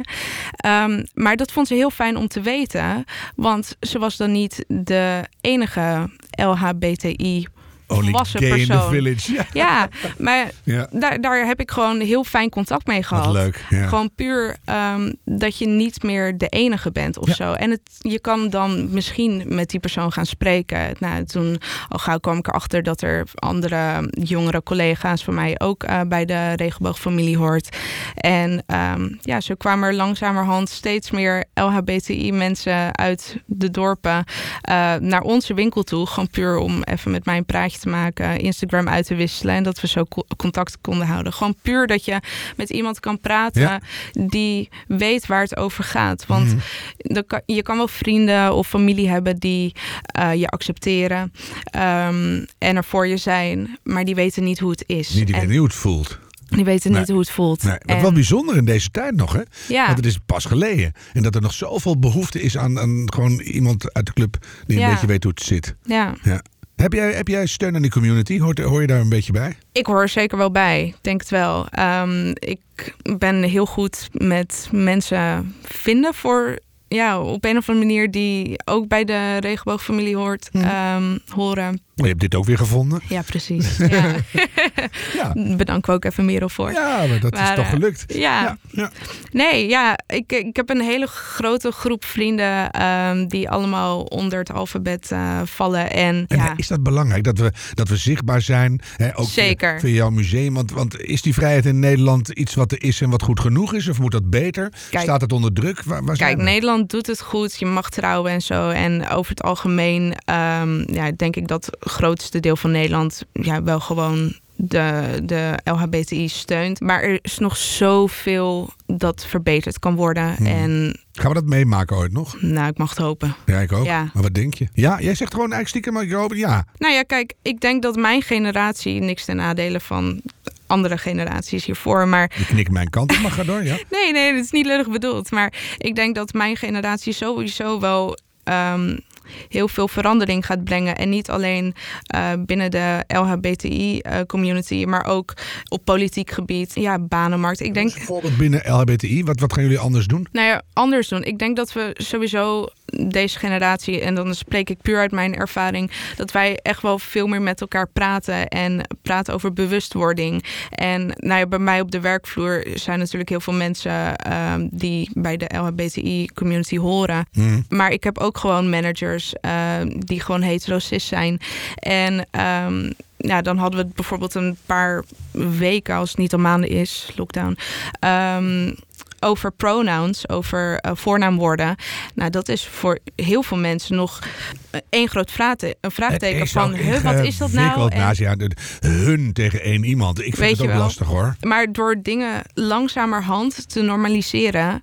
Speaker 1: Um, maar dat vond ze heel fijn om te weten. Want ze was dan niet de enige LHBTI volwassen persoon.
Speaker 2: village.
Speaker 1: Ja, ja maar ja. Daar, daar heb ik gewoon heel fijn contact mee gehad.
Speaker 2: Wat leuk. Ja.
Speaker 1: Gewoon puur um, dat je niet meer de enige bent of zo. En het, je kan dan misschien met die persoon gaan spreken. Nou, toen al gauw kwam ik erachter dat er andere jongere collega's van mij ook uh, bij de regenboogfamilie hoort. En um, ja, zo kwamen er langzamerhand steeds meer LHBTI mensen uit de dorpen uh, naar onze winkel toe. Gewoon puur om even met mij een praatje te maken, Instagram uit te wisselen en dat we zo contact konden houden. Gewoon puur dat je met iemand kan praten die weet waar het over gaat. Want mm. je kan wel vrienden of familie hebben die uh, je accepteren um, en er voor je zijn, maar die weten niet hoe het is.
Speaker 2: Niet weten hoe het voelt.
Speaker 1: Die weten niet hoe het voelt.
Speaker 2: Nee, wat wel bijzonder in deze tijd nog, hè?
Speaker 1: Ja.
Speaker 2: Want het is pas geleden. En dat er nog zoveel behoefte is aan, aan gewoon iemand uit de club die een beetje weet hoe het zit.
Speaker 1: Ja.
Speaker 2: ja. Heb jij, heb jij steun aan die community? Hoort, hoor je daar een beetje bij?
Speaker 1: Ik hoor zeker wel bij. Ik denk het wel. Um, ik ben heel goed met mensen vinden voor ja, op een of andere manier die ook bij de regenboogfamilie hoort, hm. um, horen.
Speaker 2: Je hebt dit ook weer gevonden.
Speaker 1: Ja, precies. [laughs] Ja. ja. [laughs] Bedanken we ook even Merel voor.
Speaker 2: Ja, maar dat is toch eh, gelukt.
Speaker 1: Ja. ja. Nee, ja, ik, ik heb een hele grote groep vrienden um, die allemaal onder het alfabet uh, vallen. En,
Speaker 2: is dat belangrijk dat we, dat we zichtbaar zijn? Hè, ook
Speaker 1: Zeker.
Speaker 2: Via, jouw museum. Want, want is die vrijheid in Nederland iets wat er is en wat goed genoeg is? Of moet dat beter? Kijk, Staat het onder druk? Waar, waar
Speaker 1: kijk, Nederland doet het goed. Je mag trouwen en zo. En over het algemeen um, ja, denk ik dat grootste deel van Nederland ja, wel gewoon de, de LHBTI steunt. Maar er is nog zoveel dat verbeterd kan worden. Hmm. En
Speaker 2: Gaan we dat meemaken ooit nog?
Speaker 1: Nou, ik mag het hopen.
Speaker 2: Ja, ik ook. Ja. Maar wat denk je? Ja, jij zegt gewoon eigenlijk stiekem, maar ik hoop ja.
Speaker 1: Nou ja, kijk, ik denk dat mijn generatie niks ten nadelen van andere generaties hiervoor. Maar...
Speaker 2: Ik knik mijn kant op, maar ga door, ja. [laughs]
Speaker 1: nee, nee, dat is niet lullig bedoeld. Maar ik denk dat mijn generatie sowieso wel... Um, heel veel verandering gaat brengen. En niet alleen uh, binnen de LHBTI-community, uh, maar ook op politiek gebied. Ja, banenmarkt. Ik denk.
Speaker 2: Bijvoorbeeld binnen LHBTI, wat, wat gaan jullie anders doen?
Speaker 1: Nou ja, anders doen. Ik denk dat we sowieso deze generatie, en dan spreek ik puur uit mijn ervaring, dat wij echt wel veel meer met elkaar praten en praten over bewustwording. En nou ja, bij mij op de werkvloer zijn natuurlijk heel veel mensen uh, die bij de LHBTI-community horen. Hmm. Maar ik heb ook gewoon managers uh, die gewoon hetero-cis zijn. En um, ja, dan hadden we bijvoorbeeld een paar weken, als het niet al maanden is, lockdown. Um, over pronouns, over uh, voornaamwoorden. Nou, dat is voor heel veel mensen nog één groot vraagteken. Een vraagteken van, huh, wat is dat nou?
Speaker 2: En, ja, hun tegen één iemand. Ik vind het ook lastig hoor.
Speaker 1: Maar door dingen langzamerhand te normaliseren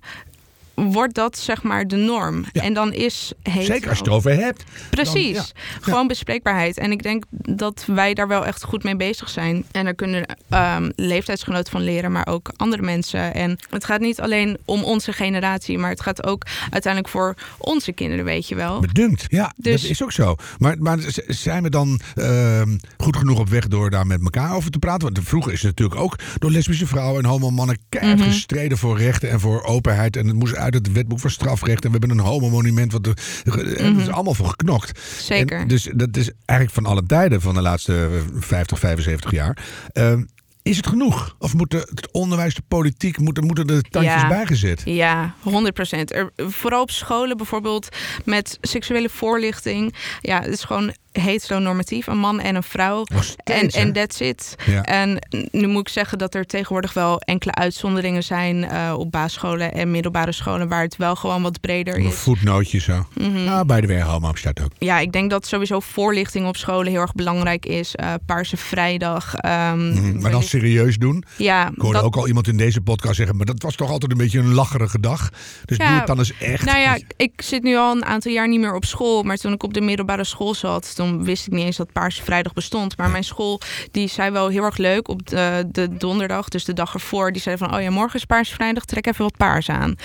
Speaker 1: wordt dat zeg maar de norm.
Speaker 2: Ja.
Speaker 1: En dan is hetero...
Speaker 2: Zeker als je het erover hebt.
Speaker 1: Precies.
Speaker 2: Dan-
Speaker 1: Gewoon bespreekbaarheid. En ik denk dat wij daar wel echt goed mee bezig zijn. En daar kunnen ehm, leeftijdsgenoten van leren, maar ook andere mensen. En het gaat niet alleen om onze generatie, maar het gaat ook uiteindelijk voor onze kinderen, weet je wel.
Speaker 2: Bedunkt. Ja,
Speaker 1: Dus-
Speaker 2: dat is ook zo. Maar, maar zijn we dan ehm, goed genoeg op weg door daar met elkaar over te praten? Want vroeger is het natuurlijk ook door lesbische vrouwen en homo-mannen keihard
Speaker 1: Mhm.
Speaker 2: gestreden voor rechten en voor openheid. En het moest uit het wetboek van strafrecht. En we hebben een homo-monument. Wat er, is allemaal voor geknokt.
Speaker 1: Mhm. Zeker.
Speaker 2: En dus dat is eigenlijk van alle tijden van de laatste eh, 50, 75 jaar. Ehm, is het genoeg? Of moet de, het onderwijs, de politiek, moeten, moeten er tandjes
Speaker 1: Ja.
Speaker 2: bijgezet?
Speaker 1: Ja, 100 procent. Vooral op scholen bijvoorbeeld met seksuele voorlichting. Ja, het is gewoon heteronormatief, een man en een vrouw.
Speaker 2: Steeds,
Speaker 1: En, en that's it.
Speaker 2: Ja.
Speaker 1: En nu moet ik zeggen dat er tegenwoordig wel enkele uitzonderingen zijn eh, op basisscholen en middelbare scholen waar het wel gewoon wat breder
Speaker 2: Een
Speaker 1: is.
Speaker 2: voetnootje zo. Nou, bij de weer homo staat ook.
Speaker 1: Ja, ik denk dat sowieso voorlichting op scholen heel erg belangrijk is. Eh Paarse Vrijdag. ehm,
Speaker 2: Mhm, Maar dan serieus doen.
Speaker 1: ja,
Speaker 2: Ik hoorde
Speaker 1: dat-
Speaker 2: ook al iemand in deze podcast zeggen, maar dat was toch altijd een beetje een lacherige dag. Dus
Speaker 1: Ja,
Speaker 2: doe het dan eens echt.
Speaker 1: Nou ja, ik zit nu al een aantal jaar niet meer op school. Maar toen ik op de middelbare school zat, toen wist ik niet eens dat Paarse Vrijdag bestond. Maar mijn school, die zei wel heel erg leuk op de, de donderdag, dus de dag ervoor. Die zei van, oh ja, morgen is Paarse Vrijdag, trek even wat paars aan.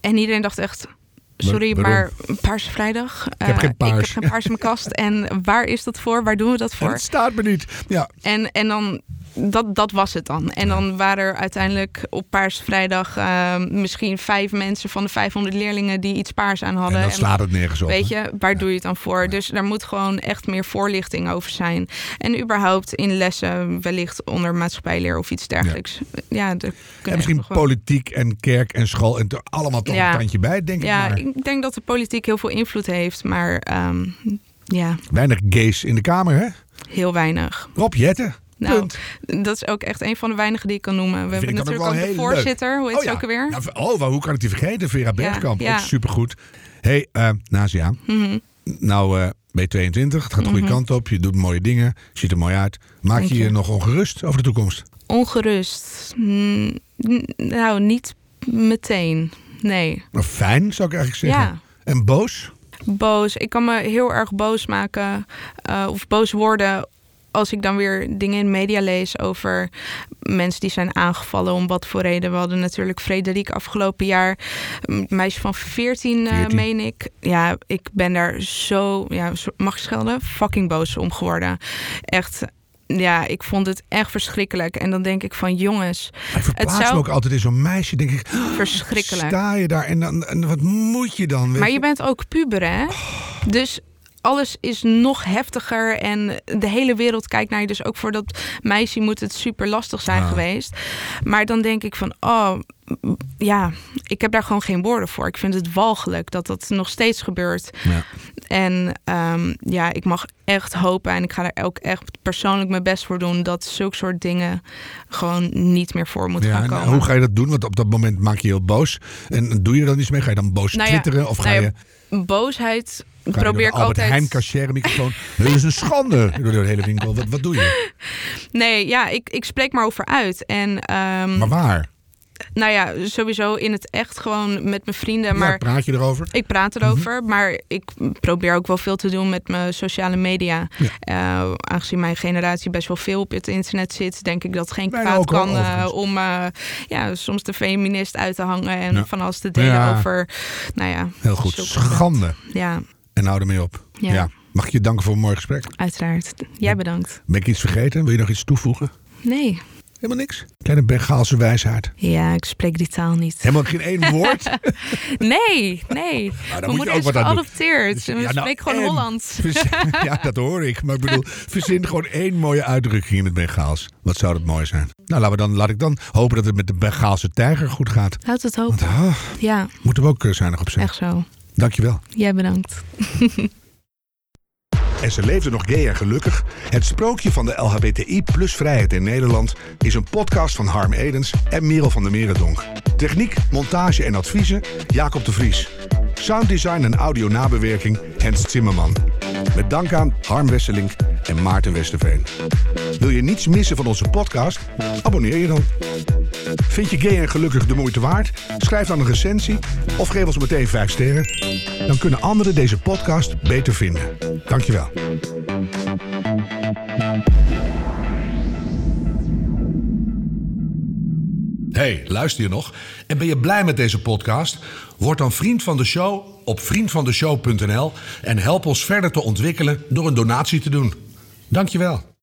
Speaker 1: En iedereen dacht echt... Sorry,
Speaker 2: waarom?
Speaker 1: maar Paarse Vrijdag? Ik
Speaker 2: heb geen paars.
Speaker 1: Ik heb geen paars in mijn kast. En waar is dat voor? Waar doen we dat voor?
Speaker 2: dat staat me niet. Ja,
Speaker 1: En, en dan, dat, dat was het dan. En dan waren er uiteindelijk op Paarse Vrijdag eh, misschien vijf mensen van de 500 leerlingen die iets paars aan
Speaker 2: en
Speaker 1: hadden.
Speaker 2: dan
Speaker 1: En
Speaker 2: slaat het nergens op.
Speaker 1: Weet je, waar doe je het dan voor? Dus daar moet gewoon echt meer voorlichting over zijn. En überhaupt in lessen, wellicht onder maatschappijleer of iets dergelijks. Ja,
Speaker 2: En misschien politiek en kerk en school en er allemaal toch een tandje bij, denk ik
Speaker 1: Ja, ik denk dat de politiek heel veel invloed heeft, maar ehm, ja,
Speaker 2: Weinig gays in de Kamer, hè?
Speaker 1: heel weinig.
Speaker 2: Rob Jetten.
Speaker 1: Nou,
Speaker 2: Punt.
Speaker 1: Dat is ook echt een van de weinigen die ik kan noemen. We hebben
Speaker 2: ook
Speaker 1: natuurlijk ook de
Speaker 2: leuk.
Speaker 1: voorzitter, hoe heet
Speaker 2: Oh
Speaker 1: ze
Speaker 2: ja.
Speaker 1: ook alweer?
Speaker 2: Nou, oh, hoe kan ik die vergeten? Vera Bergkamp,
Speaker 1: ja.
Speaker 2: ook supergoed. hey, eh Nazia.
Speaker 1: Mhm.
Speaker 2: Nou, eh ben je 22, het gaat de goede
Speaker 1: Mhm.
Speaker 2: kant op. Je doet mooie dingen, ziet er mooi uit. Maak je je nog ongerust over de toekomst?
Speaker 1: Ongerust. Mm, nou, niet meteen. Nee.
Speaker 2: Nou, fijn, zou ik eigenlijk zeggen.
Speaker 1: Ja.
Speaker 2: En boos?
Speaker 1: Boos. Ik kan me heel erg boos maken eh, of boos worden als ik dan weer dingen in media lees over mensen die zijn aangevallen om wat voor reden. We hadden natuurlijk Frederik afgelopen jaar, een meisje van 14, eh,
Speaker 2: 14.
Speaker 1: meen ik. Ja, ik ben daar zo, ja, mag ik schelden? Fucking boos om geworden. Echt, ja, ik vond het echt verschrikkelijk. En dan denk ik van jongens,
Speaker 2: Ik verplaats
Speaker 1: zou-
Speaker 2: me ook altijd in zo'n meisje. Denk ik,
Speaker 1: verschrikkelijk.
Speaker 2: sta je daar en, dan, en wat moet je dan? weet
Speaker 1: Maar je bent ook puber, hè? Dus alles is nog heftiger en de hele wereld kijkt naar je. Dus ook voor dat meisje moet het super lastig zijn
Speaker 2: Ja.
Speaker 1: geweest. Maar dan denk ik van, oh, ja, ik heb daar gewoon geen woorden voor. Ik vind het walgelijk dat dat nog steeds gebeurt.
Speaker 2: Ja.
Speaker 1: En ehm, ja, ik mag echt hopen en ik ga er ook echt persoonlijk mijn best voor doen... dat zulke soort dingen gewoon niet meer voor moeten
Speaker 2: Ja,
Speaker 1: gaan
Speaker 2: en
Speaker 1: komen.
Speaker 2: hoe ga je dat doen? Want op dat moment maak je je heel boos. En doe je er dan iets mee? Ga je dan boos
Speaker 1: Nou ja,
Speaker 2: twitteren? Of ga
Speaker 1: nou
Speaker 2: je,
Speaker 1: Boosheid
Speaker 2: ga je
Speaker 1: probeer ik
Speaker 2: Albert
Speaker 1: altijd...
Speaker 2: Heijn cashier microfoon? [laughs] Dit is een schande. Door de hele winkel. Wat, wat doe je? [laughs]
Speaker 1: Nee, ja, ik, ik spreek maar over uit. En ehm,
Speaker 2: Maar waar?
Speaker 1: nou ja, sowieso in het echt gewoon met mijn vrienden.
Speaker 2: Ja,
Speaker 1: Maar
Speaker 2: praat je erover?
Speaker 1: ik praat erover. Maar ik probeer ook wel veel te doen met mijn sociale media. Eh, aangezien mijn generatie best wel veel op het internet zit, denk ik dat geen kwaad kan eh, om eh, ja, soms de feminist uit te hangen en
Speaker 2: Ja.
Speaker 1: van alles te delen over. Nou ja,
Speaker 2: Heel goed. Schande.
Speaker 1: Ja,
Speaker 2: En hou ermee op.
Speaker 1: Ja.
Speaker 2: Mag ik je danken voor een mooi gesprek?
Speaker 1: uiteraard. Jij bedankt.
Speaker 2: Ben ik iets vergeten? Wil je nog iets toevoegen?
Speaker 1: Nee.
Speaker 2: Helemaal niks. Kleine Bengaalse wijsheid.
Speaker 1: Ja, ik spreek die taal niet.
Speaker 2: Helemaal geen één [laughs] woord.
Speaker 1: Nee, nee.
Speaker 2: moet
Speaker 1: Mijn
Speaker 2: je
Speaker 1: moeder
Speaker 2: ook
Speaker 1: is geadopteerd.
Speaker 2: Dus-
Speaker 1: We
Speaker 2: ja, nou,
Speaker 1: spreken gewoon
Speaker 2: en-
Speaker 1: Hollands. [laughs]
Speaker 2: Ja, dat hoor ik. Maar ik bedoel, verzin gewoon één mooie uitdrukking in het Bengaals. Wat zou dat mooi zijn? Nou, laten we dan, laat ik dan hopen dat het met de Bengaalse tijger goed gaat.
Speaker 1: Houd het
Speaker 2: Want
Speaker 1: hopen.
Speaker 2: ah,
Speaker 1: Ja,
Speaker 2: moeten we ook eh, zuinig op zijn.
Speaker 1: echt zo.
Speaker 2: Dankjewel.
Speaker 1: Jij bedankt.
Speaker 2: En ze leefde nog gay en gelukkig. Het sprookje van de LHBTI plus vrijheid in Nederland is een podcast van Harm Edens en Merel van der Merendonk. Techniek, montage en adviezen Jacob de Vries. Sounddesign en audio nabewerking Hens Zimmerman. Met dank aan Harm Wesselink en Maarten Westerveen. Wil je niets missen van onze podcast? Abonneer je dan. Vind je gay en gelukkig de moeite waard? Schrijf dan een recensie of geef ons meteen 5 sterren. Dan kunnen anderen deze podcast beter vinden. Dankjewel. Hey, luister je nog? En ben je blij met deze podcast? Word dan vriend van de show op vriendvandeshow.nl en help ons verder te ontwikkelen door een donatie te doen. Dankjewel.